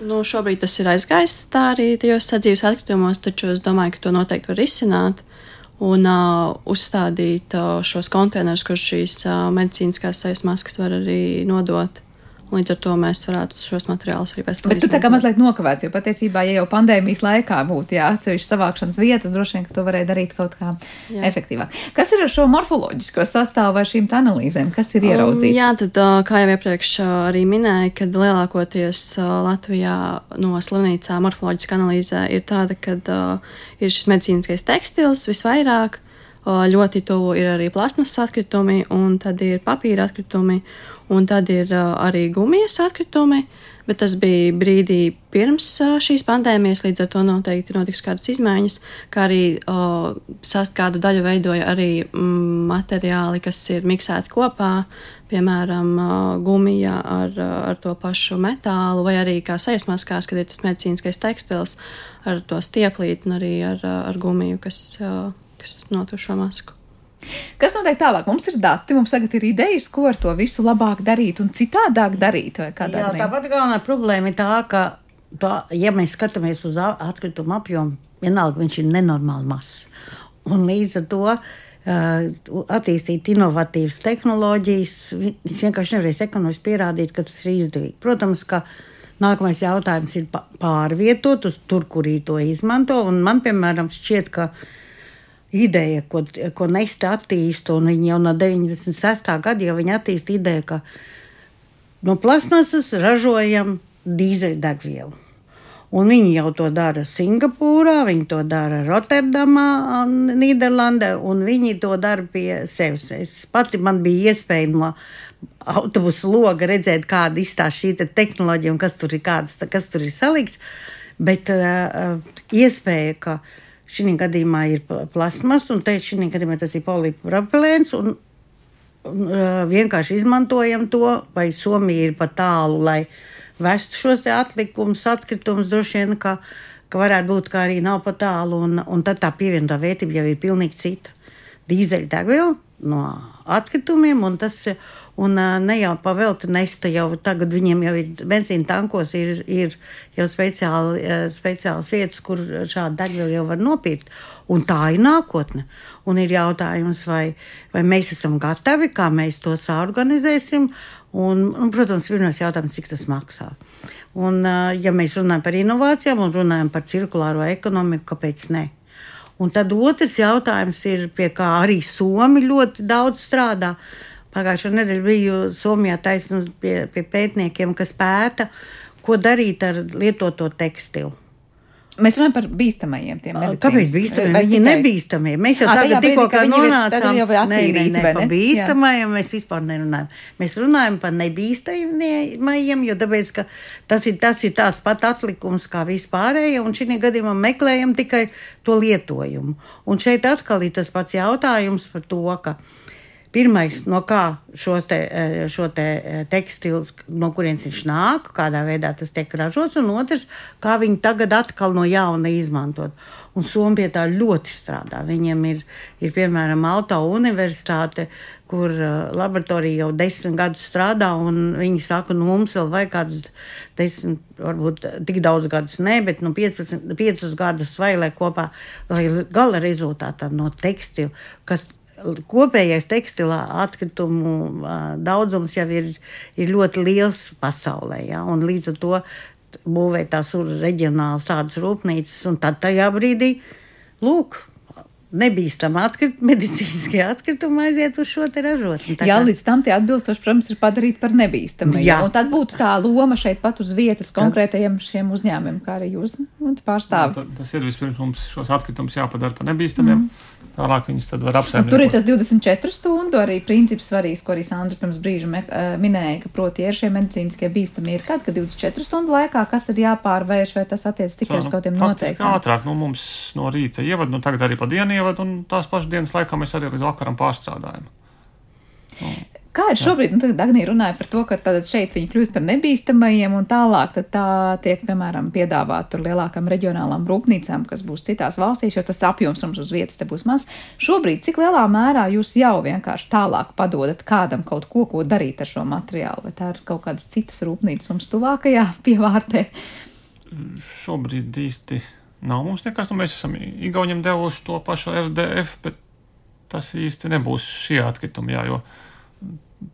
Nu, šobrīd tas ir aizgājis tā arī tajos sadzīves atkritumos, taču es domāju, ka to noteikti var izsināt un uh, uzstādīt uh, šos konteinerus, kur šīs uh, medicīniskās sejas maskas var arī nodot. Līdz ar to mēs varētu šos materiālus arī pēc tam. Bet tu tā kā mazliet nokavēts, jo patiesībā, ja jau pandēmijas laikā būtu jāatsevišķi savākšanas vietas, droši vien, ka to varēja darīt kaut kā jā. efektīvāk. Kas ir ar šo morfoloģisko sastāvu vai šīm analīzēm? Kas ir ieraudzīts? Um, jā, tad, kā jau iepriekš arī minēju, kad lielākoties Latvijā no slimnīcā morfoloģiska analīze ir tāda, ka uh, ir šis medicīniskais tekstils visvairāk. Ļoti tuvu ir arī plasmas atkritumi, un tad ir papīra atkritumi, un tad ir arī gumijas atkritumi. Bet tas bija brīdī pirms šīs pandēmijas, līdz ar to noteikti notiks kādas izmaiņas, kā arī o, sast kādu daļu veidoja arī mm, materiāli, kas ir miksēti kopā, piemēram, gumija ar, ar to pašu metālu, vai arī kā sejas maskās, kad ir tas medicīniskais tekstils ar to stieplīti un arī ar, ar gumiju, kas kas notur šo masku. Kas notiek tālāk? Mums ir dati, mums tagad ir idejas, ko ar to visu labāk darīt un citādāk darīt. Jā, tāpat galvenā problēma ir tā, ka, tā, ja mēs skatāmies uz atkritumu apjomu, vienalga viņš ir nenormāli mazs. Un līdz ar to uh, attīstīt inovatīvas tehnoloģijas, viņš vienkārši nevarēs ekonomiski pierādīt, ka tas ir izdevīgi. Protams, ka nākamais jautājums ir pārvietot uz tur, kur viņi to izmanto. Un man, piemēram, šķiet, ka ideja, ko, ko Neste attīsta, un viņi jau no 96. gada jau attīsta ideju, ka no plasmasas ražojam dīzeļdegvielu. Un viņi jau to dara Singapūrā, viņi to dara Rotterdamā, Nīderlandē, un viņi to dara pie sevis. Es pati man bija iespēja no autobusu loga redzēt, kāda izstāsta šī te tehnoloģija un kas tur ir, kāds, kas tur ir salikts. Bet uh, iespēja, ka uh, Šī gadījumā ir plasmas, un te šī gadījumā tas ir polipropilēns. Un, un, uh, vienkārši izmantojam to, vai Somija ir pa tālu, lai vestu šos atlikumus, atkritumus. Droši vien, ka, ka varētu būt, ka arī nav pa tālu, un, un tad tā pievienotā vērtība jau ir pilnīgi cita. Dīzeļdegviela no atkritumiem, un tas un, ne jau pavelti nesta, jau tagad viņiem jau ir benzīna tankos, ir, ir jau speciāli, speciāls vietas, kur šādu degvielu jau var nopirkt. Un tā ir nākotne. Un ir jautājums, vai, vai mēs esam gatavi, kā mēs to saorganizēsim. Un, un, protams, pirmais jautājums, cik tas maksā. Un, ja mēs runājam par inovācijām un runājam par cirkulāro ekonomiku, kāpēc ne? Un tad otrs jautājums ir, pie kā arī Somi ļoti daudz strādā. Pagājušā nedēļa biju Somijā taisnums pie, pie pētniekiem, kas pēta, ko darīt ar lietoto tekstilu. Mēs runājam par bīstamajiem. Kāpēc bīstamie? Viņi ir nebīstamie. Mēs jau à, tagad tikko kā nonācām. Jau nē, nē, nē, par bīstamajiem mēs vispār nerunājam. Mēs runājam par nebīstamajiem, jo tāpēc, ka tas ir, tas ir tāds pat atlikums kā vispārējie, un šī gadījumā meklējam tikai to lietojumu. Un šeit atkal ir tas pats jautājums par to, ka Pirmais, no kā te, eh, šo te eh, tekstilu, no kurienes viņš nāk, kādā veidā tas tiek ražots, un otrs, kā viņi tagad atkal no jauna izmantot. Un Somija pie tā ļoti strādā. Viņiem ir, ir piemēram, Alto universitāte, kur uh, laboratorija jau desmit gadus strādā, un viņi saka, nu, mums vēl vajag kādus desmit, varbūt tik daudz gadus, ne, bet nu, 15, 5 gadus vai lai kopā, lai gala rezultātā no tekstila, kas kopējais tekstilā atkritumu daudzums jau ir, ir ļoti liels pasaulē. Ja? Līdz ar to būvēt tās reģionālas tādas rūpnīcas, un tad tajā brīdī, lūk, nebīstami atkrit, medicīniskie atkritumi aiziet uz šo ražotni. Jā, līdz tam tie atbilstoši, protams, ir padarīti par nebīstamiem. Jā, un tad būtu tā loma šeit pat uz vietas konkrētajiem šiem uzņēmumiem, kā arī jūs pārstāvat. Tas ir vispirms mums šos atkritumus jāpadara par nebīstamiem. Mm. Tālāk viņus tad var apsaimniekot. Tur ir tas 24 stundu arī princips svarīgs, ko arī Sandra pirms brīža me, minēja, ka proti ir šie medicīniskie bīstami ir kad, ka 24 stundu laikā kas ir jāpārvērš, vai tas attiec tikai uz kaut kādiem noteikumiem. Ātrāk, nu mums no rīta ievad, nu tagad arī pa dienu ievad, un tās pašas dienas laikā mēs arī līdz vakaram pārstrādājam. Kā ir šobrīd? Nu, Dāngnija runāja par to, ka šeit viņi kļūst par nebīstamajiem, un tālāk tā tiek, piemēram, piedāvāta lielākām reģionālām rūpnīcām, kas būs citās valstīs, jo tas apjoms mums uz vietas te būs maz. Šobrīd, cik lielā mērā jūs jau vienkārši tālāk padodat kādam kaut ko, ko darīt ar šo materiālu, vai tā ir kaut kādas citas rūpnīcas mums tuvākajā pievārtē? Šobrīd īsti nav mums nekas, nu mēs esam Igauniem devuši to pašu RDF, bet tas īsti nebūs šie atkritumi, jā, jo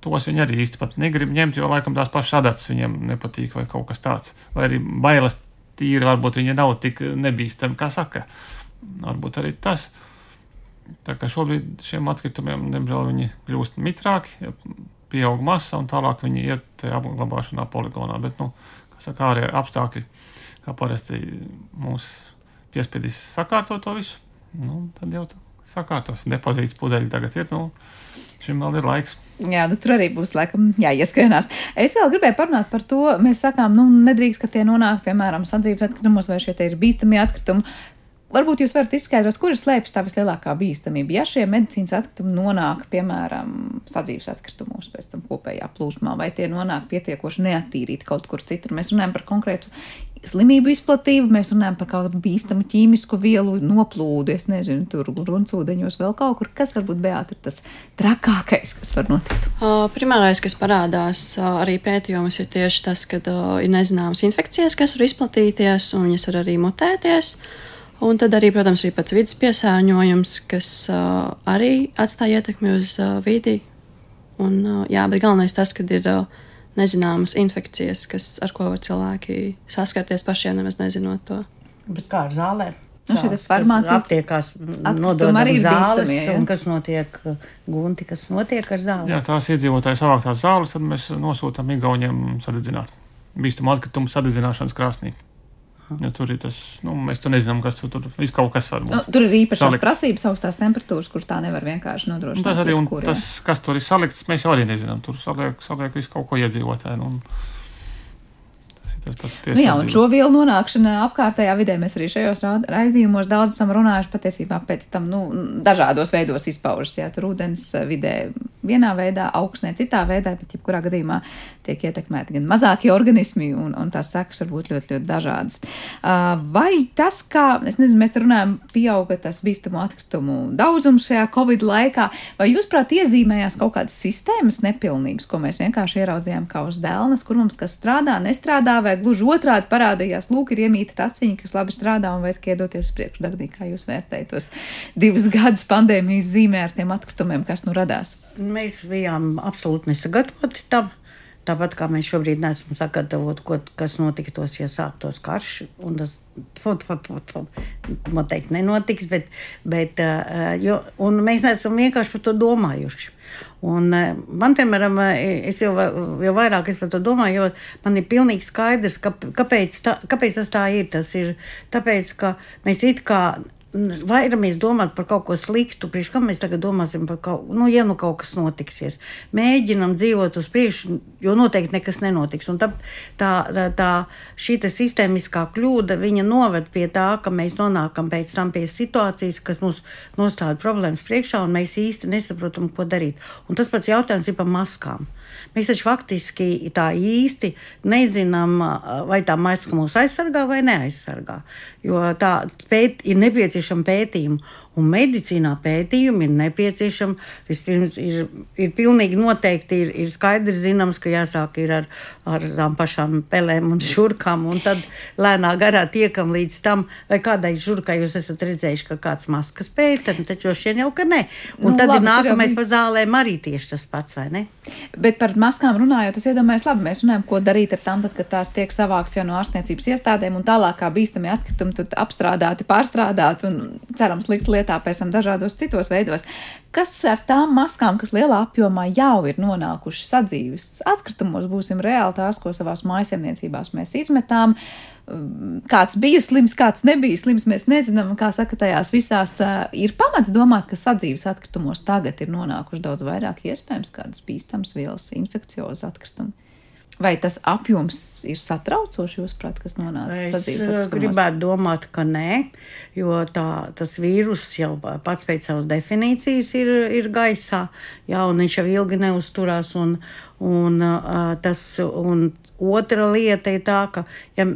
tos viņi arī īsti pat negrib ņemt, jo laikam tās pašas adatas viņiem nepatīk vai kaut kas tāds. Vai arī bailes tīri, varbūt viņi nav tik nebīstami, kā saka. Varbūt arī tas. Tā kā šobrīd šiem atkritumiem, diemžēl, viņi kļūst mitrāki, ja pieaug masa un tālāk viņi iet apglabāšanā poligonā. Bet, nu, kā saka, ārējie apstākļi, kā parasti mūs piespiedīs sakārtot to visu, nu, tad jau sakārtos. Depozīts pudeļi tagad ir, nu, šim vēl ir laiks. Jā, nu, tur arī būs laikam jāieskrienās. Es vēl gribēju parunāt par to, mēs sakām, nu, nedrīkst, ka tie nonāk, piemēram, sadzīves atkritumos vai šie ir bīstami atkritumi. Varbūt jūs varat izskaidrot, kur ir slēpta tā vislielākā bīstamība. Ja šie medicīnas atkritumi nonāk, piemēram, sadzīves atkritumos, pēc tam kopējā plūsmā, vai tie nonāk pietiekoši neattīrīti kaut kur citur, mēs runājam par konkrētu slimību izplatību, mēs runājam par kādu bīstamu ķīmisku vielu noplūdu, es nezinu, tur runcūdeņos vēl kaut kur, kas varbūt Beāta ir tas trakākais, kas var notikt? Uh, primārais, kas parādās uh, arī pētījumos, ir tieši tas, ka uh, ir nezināmas infekcijas, kas var izplatīties, un viņas var arī mutēties. Un tad arī, protams, ir pats vidas piesārņojums, kas uh, arī atstāja ietekmi uz uh, vidi. Un, uh, jā, bet galvenais tas, ka ir uh, nezināmas infekcijas, kas, ar ko var cilvēki saskarties pašiem, nemaz nezinot to. Bet kā ar zālēm? Nu, šī farmācijas aptiekās nododam zāles, bīstamie, ja? un kas notiek, gunti, kas notiek ar zāli? Jā, tās iedzīvotāji savāktās zāles, tad mēs nosūtām Igauniem sadedzināt. Bīstamu atkritumu sadedzināšanas krāsnī. Jo tur ir tas, nu, mēs tur nezinām, kas tur, tur viss kaut kas var būt. Nu, tur ir īpašās salikts. prasības, augstās temperatūras, kuras tā nevar vienkārši nodrošināt. Nu, tas arī, un kur, tas, kas tur ir salikts, mēs arī nezinām. Tur saliek, saliek visu kaut ko iedzīvotāju. Nu, Nu jā, un šo vielu nonākšana apkārtējā vidē mēs arī šajos raidījumos daudz esam runājuši patiesībā pēc tam, nu, dažādos veidos izpaužas, jā, tur ūdens vidē vienā veidā, augsnē citā veidā, bet jebkurā gadījumā tiek ietekmēti gan mazākie organismi, un, un tās sekas var būt ļoti, ļoti dažādas. Vai tas, kā, es nezinu, mēs runājam, pieauga tas bīstamo atkritumu daudzums šajā Covid laikā, vai jūs, prāt, iezīmējās kaut kādas sistēmas nepilnības, ko mēs vienkārši ieraudzījām kā uz dēlnes, kur mums kas strādā, nestrādā, vai gluži otrādi parādījās, lūk, ir iemīta taciņa, kas labi strādā un vajag iedoties uz priekšu dagdī, kā jūs vērtējat tos divus gadus pandēmijas zīmē ar tiem atkritumiem, kas nu radās? Mēs bijām absolūti nesagatavoti tam. Tāpat kā mēs šobrīd neesam sagatavoti, ko, kas notiktos, ja sāktos karš. Tas noteikti nenotiks, bet, bet jo, mēs neesam vienkārši par to domājuši. Un man, piemēram, es jau, jau vairāk es par to domāju, jo man ir pilnīgi skaidrs, ka, kāpēc, tā, kāpēc tas tā ir. Tas ir tāpēc, ka mēs it kā vairamies domāt par kaut ko sliktu, priekš kam mēs tagad domāsim par kaut ko, nu, ja nu kaut kas notiksies. Mēģinam dzīvot uz priekšu, jo noteikti nekas nenotiks. Un tā, tā, tā šī sistēmiskā kļūda, viņa noved pie tā, ka mēs nonākam pēc tam pie situācijas, kas mums nostāda problēmas priekšā, un mēs īsti nesaprotam, ko darīt. Un tas pats jautājums ir par maskām. Mēs taču faktiski tā īsti nezinām, vai tā maska mūs aizsargā vai neaizsargā. Jo tā pēt, ir nepieciešama pētījuma. Un medicīnā pētījumi ir nepieciešami. Vispirms ir, ir pilnīgi noteikti ir, ir skaidrs zināms, ka jāsāk ir ar, ar tām pašām pelēm un žurkām, un tad lēnā garā tiekam līdz tam, vai kādai žurkai jūs esat redzējuši, ka kāds maskas pēta, taču šodien jau ka ne. Un nu, tad labi, ir nākamais par zālēm arī tieši tas pats, vai ne? Bet par maskām runājot, es iedomājos, labi, mēs runājam, ko darīt ar tām, tad, kad tās tiek savāktas jau no ārstniecības iestādēm un tālāk kā bīstami atkritumi, tad apstrādāti, pārstrādāti un cerams likt lietā pēc tam dažādos citos veidos. Kas ar tām maskām, kas lielā apjomā jau ir nonākušas sadzīves atkritumos, būsim reāli tās, ko savās mājasemniecībās mēs izmetām. Kāds bija slims, kāds nebija slims, mēs nezinām, kā saka, tajās visās ir pamats domāt, ka sadzīves atkritumos tagad ir nonākuši daudz vairāk iespējams kādas bīstamas vielas, infekciozas atkritumi. Vai tas apjoms ir satraucoši, jūsuprāt, kas nonāca sadzīves? Es gribētu domāt, ka nē, jo tā, tas vīrus jau pats pēc savas definīcijas ir, ir gaisā, jā, un viņš jau ilgi neusturās, un, un, tas, un otra lieta ir tā, ka, ja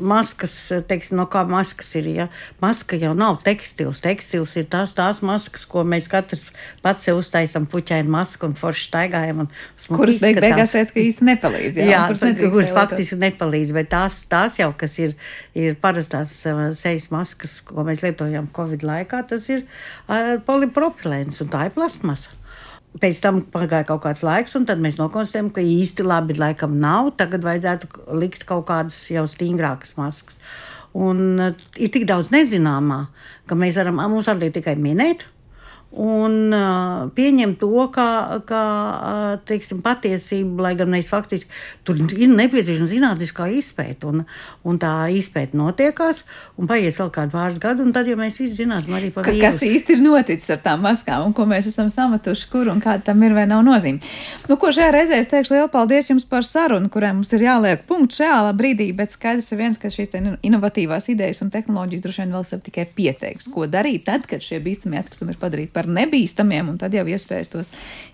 maskas, teiksim, no kā maskas ir. Ja? Maska jau nav tekstils. Tekstils ir tās, tās maskas, ko mēs katrs pats sev uztaisam puķainu masku un forši staigājam. Kuras beig beigās teica, ka īsti nepalīdz. Jā, jā kuras, kuras faktiski nepalīdz, bet tās, tās jau, kas ir, ir parastās uh, sejas maskas, ko mēs lietojam Covid laikā, tas ir uh, polipropilēns un tā ir plastmasa. Pēc tam pagāja kaut kāds laiks, un tad mēs nokonstatējām, ka īsti labi laikam nav. Tagad vajadzētu likt kaut kādas jau stingrākas maskas. Un uh, ir tik daudz nezināmā, ka mēs varam, mums atliek tikai minēt, un uh, pieņemt to kā, kā uh, teiksim, patiesību, lai gan mēs faktiski tur ir nepieciešama zinātniskā izpēta. Un, un tā izpēta notiekās, un paies vēl kādu pāris gadu, un tad jau mēs visi zināsim arī par to, kas īsti ir noticis ar tām maskām, un ko mēs esam sametuši, kur un kāda tam ir vai nav nozīme. Nu, ko šajā reizē es teikšu lielu paldies jums par sarunu, kurai mums ir jāliek punkts šajā brīdī, bet skaidrs ir viens, ka šīs inovatīvās idejas un tehnoloģijas droši vien vēl sev tikai pieteiks, ko darīt tad, kad šie bīstamie atkritumi ir padarīti par par nebīstamiem, un tad jau iespējas tos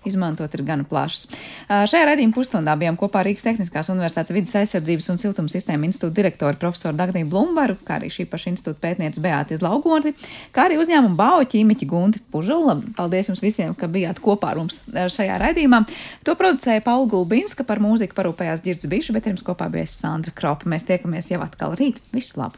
izmantot ir gana plašas. Šajā redzījuma pusstundā bijām kopā Rīgas Tehniskās Universitātes vidas aizsardzības un siltuma sistēma institūta direktori profesoru Dagdiju Blumbaru, kā arī šī paša institūta pētniece Beāties Laugorti, kā arī uzņēmuma bauķi ķīmiķi Gunti Pužula. Paldies jums visiem, ka bijāt kopā ar mums šajā redzījumā. To producēja Paula Gulbinska par mūziku parūpējās Girds Bišu, bet jums kopā bija Sandra Kropa. Mēs tiekamies jau atkal rīt. Visu labu!